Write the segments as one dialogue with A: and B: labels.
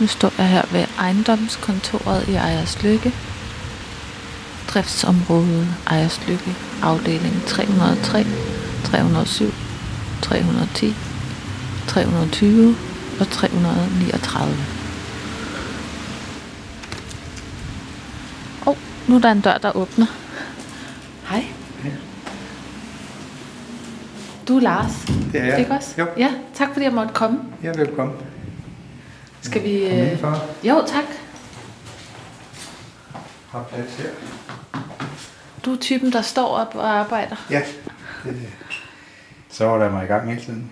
A: Nu står jeg her ved ejendomskontoret i Ejerslykke. Driftsområdet Ejerslykke, afdeling 303, 307, 310, 320 og 339. Og oh, nu er der en dør, der åbner. Hej. Du er Lars,
B: Det er jeg.
A: ikke også?
B: Jo.
A: Ja, tak fordi jeg måtte komme.
B: Ja, velkommen.
A: Skal vi... Øh... Jo, tak.
B: Har plads her.
A: Du er typen, der står op og arbejder.
B: Ja. Det, så var der mig i gang hele tiden.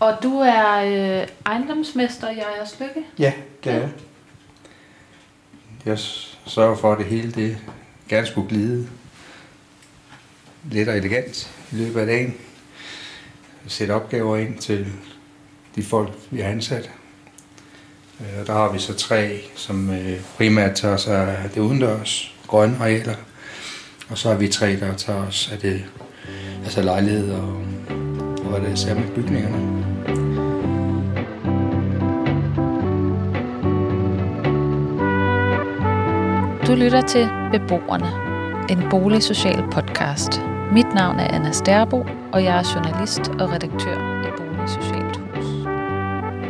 A: Og du er øh, ejendomsmester i Ejerslykke.
B: Ja, det er jeg. Jeg sørger for, at det hele det gerne skulle glide let og elegant i løbet af dagen. Sætte opgaver ind til de folk, vi har ansat. Øh, Og der har vi så tre, som øh, primært tager sig af det udendørs grønne arealer. Og så har vi tre, der tager os af det, altså lejligheder og, og hvad det er, særligt bygningerne.
A: Du lytter til Beboerne, en boligsocial podcast. Mit navn er Anna Sterbo, og jeg er journalist og redaktør i Boligsocial.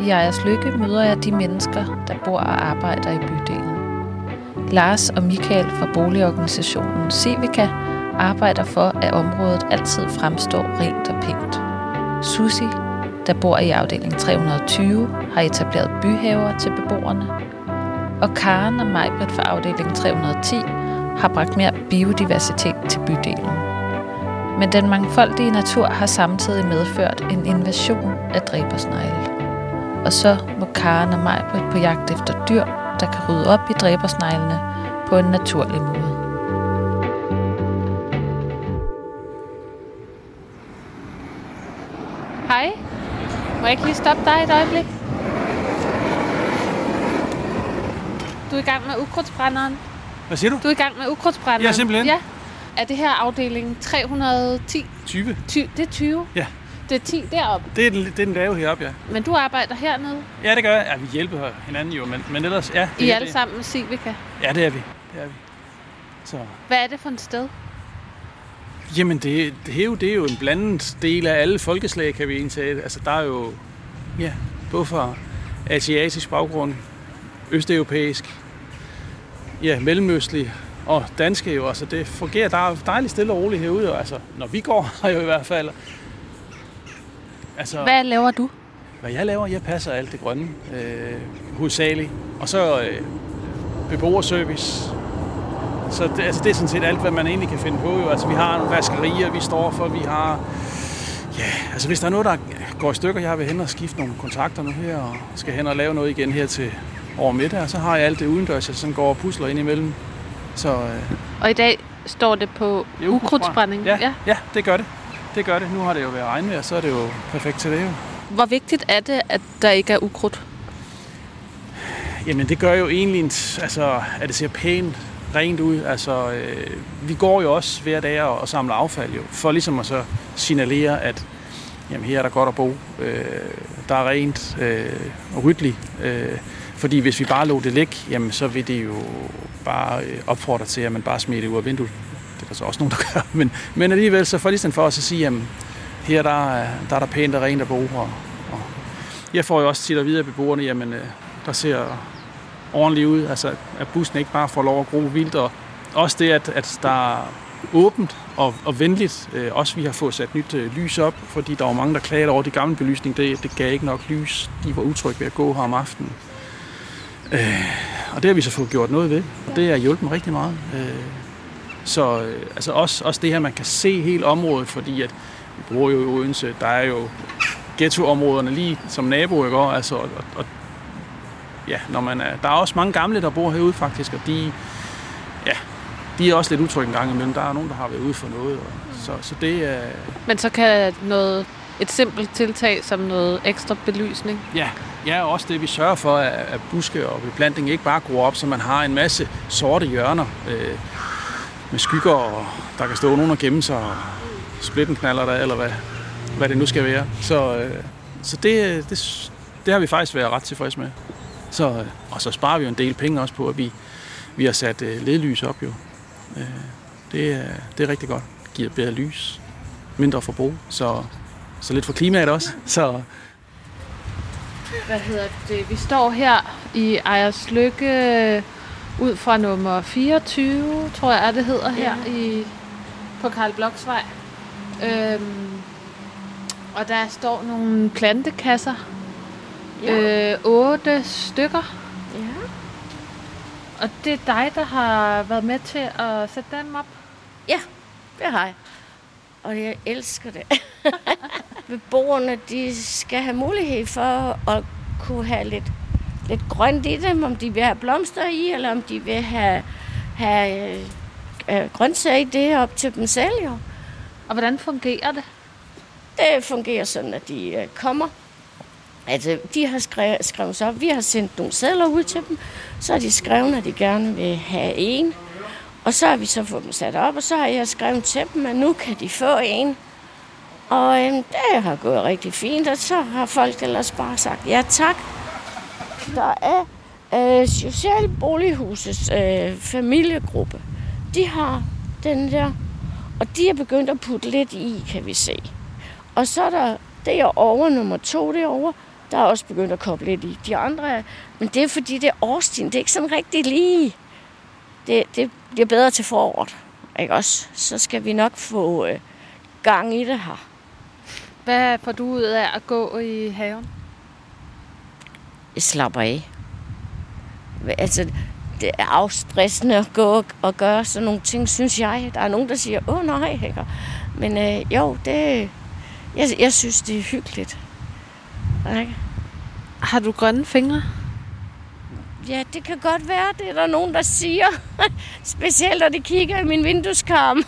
A: I Ejers Lykke møder jeg de mennesker, der bor og arbejder i bydelen. Lars og Michael fra boligorganisationen Civica arbejder for, at området altid fremstår rent og pænt. Susi, der bor i afdeling 320, har etableret byhaver til beboerne, og Karen og Majbrit fra afdeling 310 har bragt mere biodiversitet til bydelen. Men den mangfoldige natur har samtidig medført en invasion af dræbersnegle. Og så må Karen og Majbrit på jagt efter dyr, der kan rydde op i dræbersneglene på en naturlig måde. Hej. Må jeg ikke lige stoppe dig et øjeblik? Du er i gang med ukrudtsbrænderen.
C: Hvad siger du?
A: Du er i gang med ukrudtsbrænderen.
C: Ja, simpelthen.
A: Ja. Er det her afdeling 310?
C: 20.
A: 20, det er 20?
C: Ja.
A: Det er 10 deroppe.
C: Det er den, det er den lave heroppe, ja.
A: Men du arbejder hernede.
C: Ja, det gør jeg. Ja, vi hjælper hinanden jo, men, men ellers, ja. Det
A: I
C: er
A: alle
C: det.
A: sammen med Civica.
C: Ja, det er vi. Det er vi. Så,
A: Hvad er det for et sted?
C: jamen, det, det, er jo, det er jo en blandet del af alle folkeslag, kan vi egentlig sige. Altså, der er jo, ja, både fra asiatisk baggrund, østeuropæisk, ja, mellemøstlig og danske jo. Altså, det fungerer, der er dejligt stille og roligt herude, og altså, når vi går her jo i hvert fald. Altså,
A: Hvad laver du?
C: Hvad jeg laver, jeg passer alt det grønne, øh, hovedsageligt. Og så øh, beboerservice. Så det, altså, det er sådan set alt, hvad man egentlig kan finde på. Jo. Altså, vi har nogle vaskerier, vi står for, vi har... Ja, altså hvis der er noget, der går i stykker, jeg vil hen og skifte nogle kontakter nu her, og skal hen og lave noget igen her til over middag, så har jeg alt det udendørs, jeg sådan går og pusler ind imellem. Så øh,
A: Og i dag står det på ukrudtsbrænding.
C: Ja, ja. ja, det gør det. Det gør det. Nu har det jo været regnvejr, så er det jo perfekt til det jo.
A: Hvor vigtigt er det, at der ikke er ukrudt?
C: Jamen det gør jo egentlig, en- altså, at det ser pænt rent ud. Altså, øh, vi går jo også hver dag og, og samler affald jo, for ligesom at så signalere, at jamen, her er der godt at bo. Øh, der er rent øh, og ryddeligt. Øh, fordi hvis vi bare lå det ligge, jamen, så vil det jo bare øh, opfordre til, at man bare smider det ud af vinduet. Der så også nogen, der gør. Men, men alligevel, så for lige for os at sige, jamen, her der, der er der pænt og rent at bo. Og, og jeg får jo også tit at vide af beboerne, jamen, øh, der ser ordentligt ud. Altså, at bussen ikke bare får lov at gro vildt. Og også det, at, at der er åbent og, og venligt. Øh, også vi har fået sat nyt øh, lys op, fordi der var mange, der klagede over de gamle belysning. Det, det gav ikke nok lys. De var utrygge ved at gå her om aftenen. Øh, og det har vi så fået gjort noget ved. Og det har hjulpet mig rigtig meget. Øh, så øh, altså også, også det her, man kan se hele området, fordi at vi bor jo i Odense. Der er jo ghettoområderne lige som nabo, ikke? Og, Altså, og, og, ja, når man er, der er også mange gamle, der bor herude faktisk, og de, ja, de er også lidt utrygge en gang imellem. Der er nogen, der har været ude for noget. Og, så, så det er,
A: Men så kan noget, et simpelt tiltag som noget ekstra belysning.
C: ja, ja, også det, vi sørger for, at, at buske og beplantning ikke bare gror op, så man har en masse sorte hjørner øh, med skygger, og der kan stå nogen og gemme sig, og splitten knaller der, eller hvad, hvad det nu skal være. Så, øh, så det, øh, det, det har vi faktisk været ret tilfredse med. Så, øh, og så sparer vi jo en del penge også på, at vi, vi har sat øh, ledlys op jo. Øh, det, er, det er rigtig godt. Giver bedre lys, mindre forbrug, så, så lidt for klimaet også. Så,
A: Hvad hedder det? Vi står her i Ejers Lykke ud fra nummer 24, tror jeg, er det hedder her i, på Karl Bloksvej. Øhm, og der står nogle plantekasser.
D: Ja.
A: Øh, otte stykker.
D: ja.
A: Og det er dig, der har været med til at sætte dem op.
D: Ja, det har jeg. Og jeg elsker det. Beboerne, de skal have mulighed for at kunne have lidt, lidt grønt i dem, om de vil have blomster i, eller om de vil have, have øh, øh, grøntsager i det op til dem selv. Jo.
A: Og hvordan fungerer det?
D: Det fungerer sådan, at de øh, kommer. Altså, de har skrevet, skrevet sig op. Vi har sendt nogle sædler ud til dem. Så har de skrevet, at de gerne vil have en. Og så har vi så fået dem sat op, og så har jeg skrevet til dem, at nu kan de få en. Og øhm, det har gået rigtig fint, og så har folk ellers bare sagt ja tak. Der er øh, Socialbolighusets øh, familiegruppe. De har den der, og de er begyndt at putte lidt i, kan vi se. Og så er der derovre, nummer to derovre, der er også begyndt at koble lidt i. De andre er, men det er fordi, det er årstiden. Det er ikke sådan rigtig lige. Det, det bliver bedre til foråret, ikke også? Så skal vi nok få øh, gang i det her.
A: Hvad får du ud af at gå i haven?
D: Slapper af. Altså, det er afstressende at gå og gøre sådan nogle ting, synes jeg. Der er nogen, der siger, åh nej, ikke? Men øh, jo, det, jeg, jeg synes, det er hyggeligt. Ikke?
A: Har du grønne fingre?
D: Ja, det kan godt være, det er der nogen, der siger. Specielt når de kigger i min vindueskarm.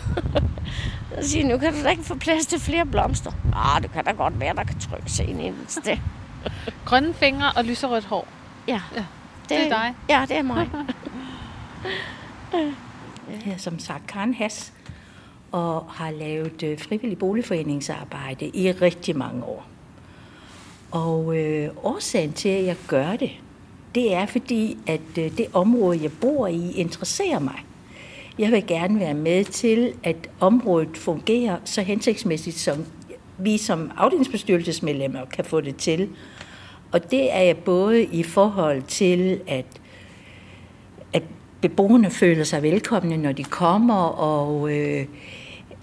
D: Så siger nu kan du da ikke få plads til flere blomster. Ah, det kan da godt være, der kan trykke sig ind i sted.
A: Grønne fingre og lyserødt hår.
D: Ja,
A: Ja, det er dig.
D: Ja, det er mig.
E: Jeg hedder som sagt Karen Has og har lavet øh, frivillig boligforeningsarbejde i rigtig mange år. Og øh, årsagen til, at jeg gør det, det er fordi, at øh, det område, jeg bor i, interesserer mig. Jeg vil gerne være med til, at området fungerer så hensigtsmæssigt, som vi som afdelingsbestyrelsesmedlemmer kan få det til. Og det er jeg både i forhold til, at at beboerne føler sig velkomne, når de kommer, og øh,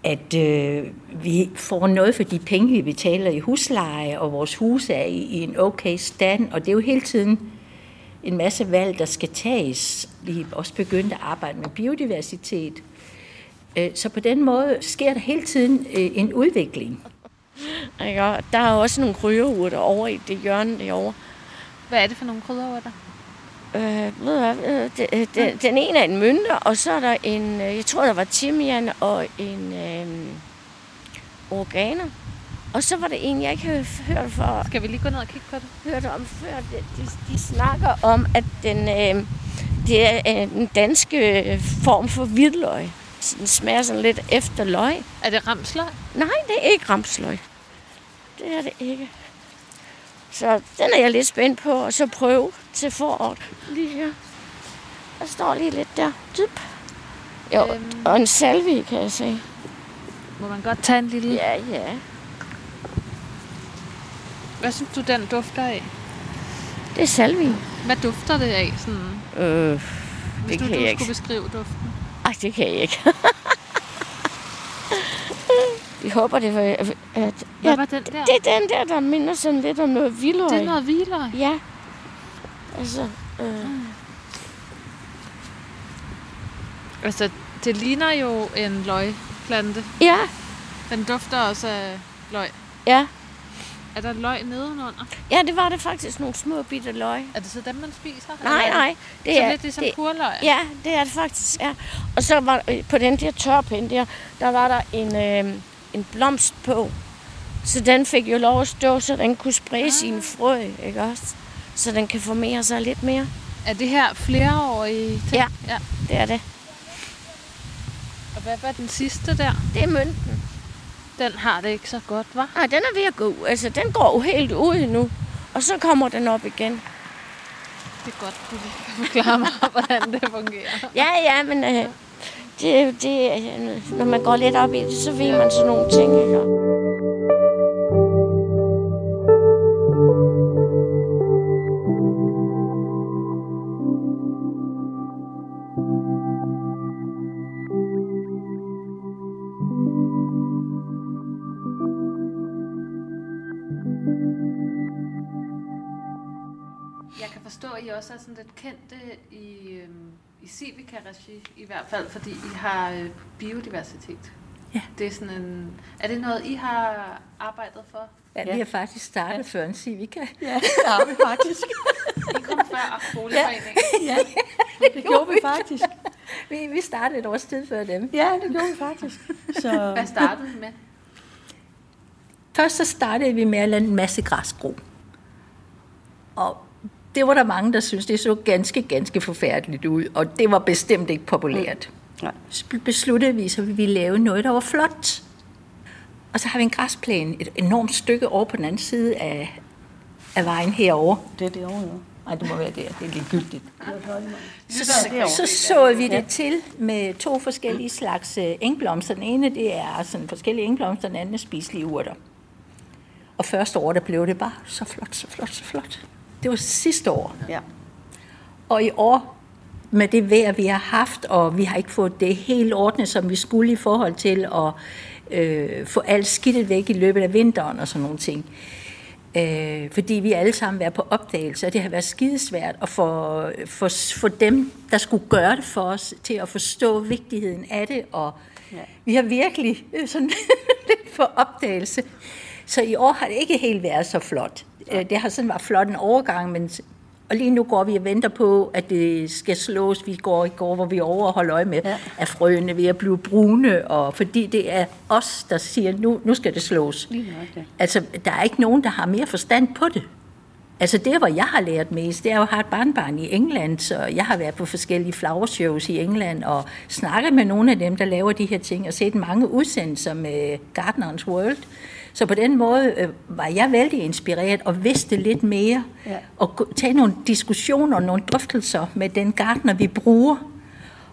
E: at øh, vi får noget for de penge, vi betaler i husleje, og vores hus er i, i en okay stand, og det er jo hele tiden en masse valg, der skal tages. Vi er også begyndt at arbejde med biodiversitet. Øh, Så på den måde sker der hele tiden øh, en udvikling.
D: Ikke? Der er også nogle krydderurter over i det hjørne derovre.
A: Hvad er det for nogle krydderurter?
D: Øh, ved du hvad, øh, det, øh, den, den ene er en mynte, og så er der en, øh, jeg tror der var timian og en øh, organer. Og så var det en, jeg ikke havde hørt, for,
A: Skal vi lige gå ned og kigge på det?
D: hørt om før. De, de, de snakker om, at den, øh, det er øh, den danske øh, form for hvidløg. Den smager sådan lidt efter løg.
A: Er det ramsløg?
D: Nej, det er ikke ramsløg. Det er det ikke. Så den er jeg lidt spændt på, og så prøve til foråret. Lige her. Der står lige lidt der. Dyp. Jo,
A: Øhm.
D: og en salvie, kan jeg se.
A: Må man godt tage en lille?
D: Ja, ja.
A: Hvad synes du, den dufter af?
D: Det er salvie.
A: Hvad dufter det af, sådan,
D: Øh,
A: hvis
D: det
A: du,
D: kan
A: du
D: jeg ikke.
A: skulle beskrive duften?
D: Ej, det kan jeg ikke. Vi håber, det var... At,
A: Hvad
D: ja,
A: var den der?
D: det er den der, der minder sådan lidt om noget vildøj.
A: Det er noget hvidløg.
D: Ja. Altså, øh,
A: Altså, det ligner jo en løgplante.
D: ja,
A: Den dufter også af løg.
D: ja.
A: Er der løg nedenunder?
D: Ja, det var det faktisk nogle små bitte løg.
A: Er det så dem, man spiser?
D: Nej,
A: Eller-
D: nej. Det
A: Så
D: er,
A: lidt ligesom
D: det,
A: purløg?
D: Ja, det er det faktisk. Ja. Og så var øh, på den der tørpind der, der var der en, øh, en blomst på. Så den fik jo lov at stå, så den kunne sprede ah. sine frø, ikke også? Så den kan formere sig lidt mere.
A: Er det her flereårige ting?
D: Ja.
A: ja.
D: Det er det.
A: Og hvad var den sidste der?
D: Det er mønten.
A: Den har det ikke så godt, var?
D: Nej, den er ved at gå. ud. Altså, den går jo helt ud nu. Og så kommer den op igen.
A: rigtig godt, du kan forklare mig, hvordan det fungerer.
D: Ja, ja, men øh, det, det, når man går lidt op i det, så ved man sådan nogle ting. Ikke?
A: I Civica-regi, i hvert fald, fordi I har øh, biodiversitet.
E: Ja.
A: Det er, sådan en, er det noget, I har arbejdet for?
E: Ja, vi har faktisk startet før en Civica.
F: Ja, det har vi faktisk.
A: I kom før boligforeningen.
F: ja, det gjorde vi faktisk.
E: Vi, vi startede et års tid før dem.
F: Ja, det gjorde vi faktisk. Så,
A: Hvad startede I med?
E: Først så startede vi med at lade en masse græs gro. Og det var der mange, der synes det så ganske, ganske forfærdeligt ud. Og det var bestemt ikke populært.
F: nej.
E: Så besluttede vi, så vi ville lave noget, der var flot. Og så har vi en græsplæne, et enormt stykke over på den anden side af, af vejen herover.
F: Det er det over, jo.
E: Nej, det må være der. Det er ligegyldigt.
F: Så,
E: Så så vi det til med to forskellige slags øh, engblomster. Den ene det er sådan forskellige engblomster, den anden er spiselige urter. Og første år, der blev det bare så flot, så flot, så flot. Det var sidste år.
F: Ja.
E: Og i år, med det vejr, vi har haft, og vi har ikke fået det helt ordnet, som vi skulle i forhold til at øh, få alt skidtet væk i løbet af vinteren og sådan nogle ting. Øh, fordi vi alle sammen været på opdagelse, og det har været skidesvært at få, for, for dem, der skulle gøre det for os, til at forstå vigtigheden af det, og ja. vi har virkelig øh, sådan lidt på opdagelse. Så i år har det ikke helt været så flot. Øh, Det har sådan været flot en overgang, men og lige nu går vi og venter på, at det skal slås. Vi går i går, hvor vi er over og holder øje med, ja. at frøene ved at blive brune, og fordi det er os, der siger, nu, nu skal det slås.
F: Lige nøjagtigt.
E: Altså, der er ikke nogen, der har mere forstand på det. Altså, det, hvor jeg har lært mest, det er jo at have et barnbarn i England, så jeg har været på forskellige flower shows i England, og snakket med nogle af dem, der laver de her ting, og set mange udsendelser med Gardener's World. Så på den måde øh, var jeg vældig inspireret og vidste lidt mere,
F: Ja.
E: og tage nogle diskussioner og nogle drøftelser med den gartner, vi bruger.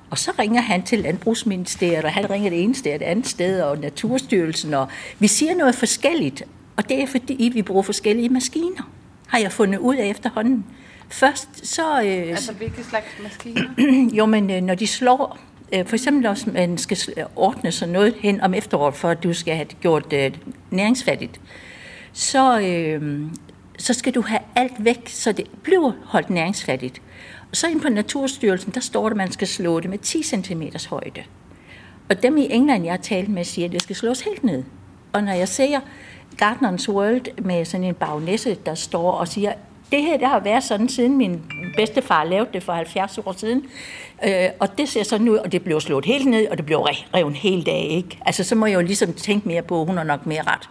E: Og så ringer han til Landbrugsministeriet, og han ringer det ene sted og det andet sted, og Naturstyrelsen, og vi siger noget forskelligt. Og det er fordi, vi bruger forskellige maskiner, har jeg fundet ud af efterhånden. Først så... Øh,
A: Altså, hvilke slags maskiner?
E: jo, men øh, når de slår, Øh, for eksempel hvis man skal ordne sådan noget hen om efteråret, for at du skal have det gjort øh, næringsfattigt, så, øh, så skal du have alt væk, så det bliver holdt næringsfattigt. Og så ind på Naturstyrelsen, der står der, at man skal slå det med 10 cm højde. Og dem i England, jeg har talt med, siger, at det skal slås helt ned. Og når jeg ser Gardener's World med sådan en bagnæsse, der står og siger, det her det har været sådan, siden min bedstefar lavede det for 70 år siden. Øh, og det ser sådan ud, og det blev slået helt ned, og det blev revet helt af. Ikke? Altså, så må jeg jo ligesom tænke mere på, at hun har nok mere ret.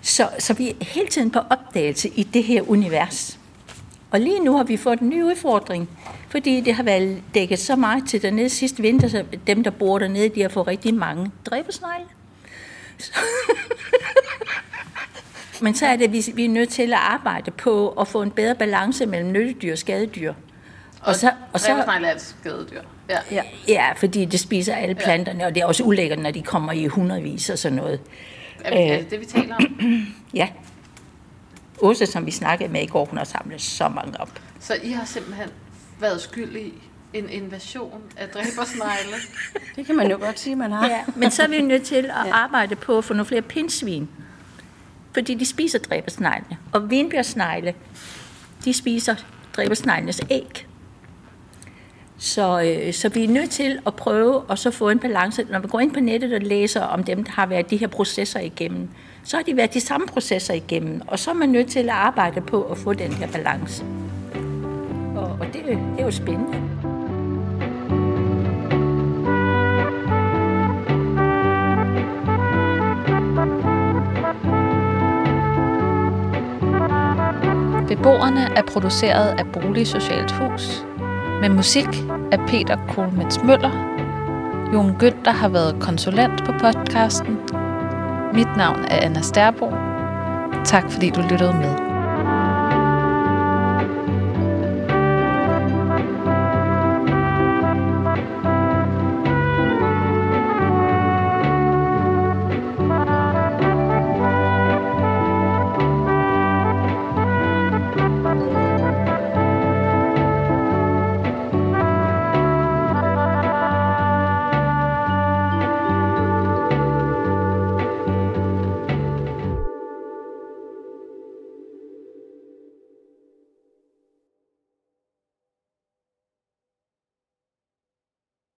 E: Så, så vi er hele tiden på opdagelse i det her univers. Og lige nu har vi fået en ny udfordring, fordi det har været dækket så meget til dernede sidste vinter, så dem, der bor dernede, de har fået rigtig mange dræbersnegle. Så- Men så er det, at vi, vi er nødt til at arbejde på at få en bedre balance mellem nyttedyr og skadedyr. Og så, og så,
A: er et skadedyr. Ja.
F: Ja.
E: ja, fordi det spiser alle planterne, og det er også ulækkert, når de kommer i hundredvis og sådan noget.
A: Er, vi, er det det, vi taler om?
E: Ja. Åse, som vi snakkede med i går, hun har samlet så mange op.
A: Så I har simpelthen været skyld i en invasion af dræbersnegle?
F: Det kan man jo godt sige, man har.
E: Ja, men så er vi nødt til at arbejde på at få nogle flere pindsvin. Fordi de spiser dræbersneglene. Og vinbjergsnegle, de spiser dræbersneglenes æg. Så, øh, så vi er nødt til at prøve at så få en balance. Når vi går ind på nettet og læser om dem, der har været de her processer igennem, så har de været de samme processer igennem. Og så er man nødt til at arbejde på at få den her balance. Og, og det, det er jo spændende.
A: Beboerne er produceret af Bolig Socialt Hus. Med musik af Peter Kohlmets Møller. Jon Günther har været konsulent på podcasten. Mit navn er Anna Sterbo. Tak fordi du lyttede med.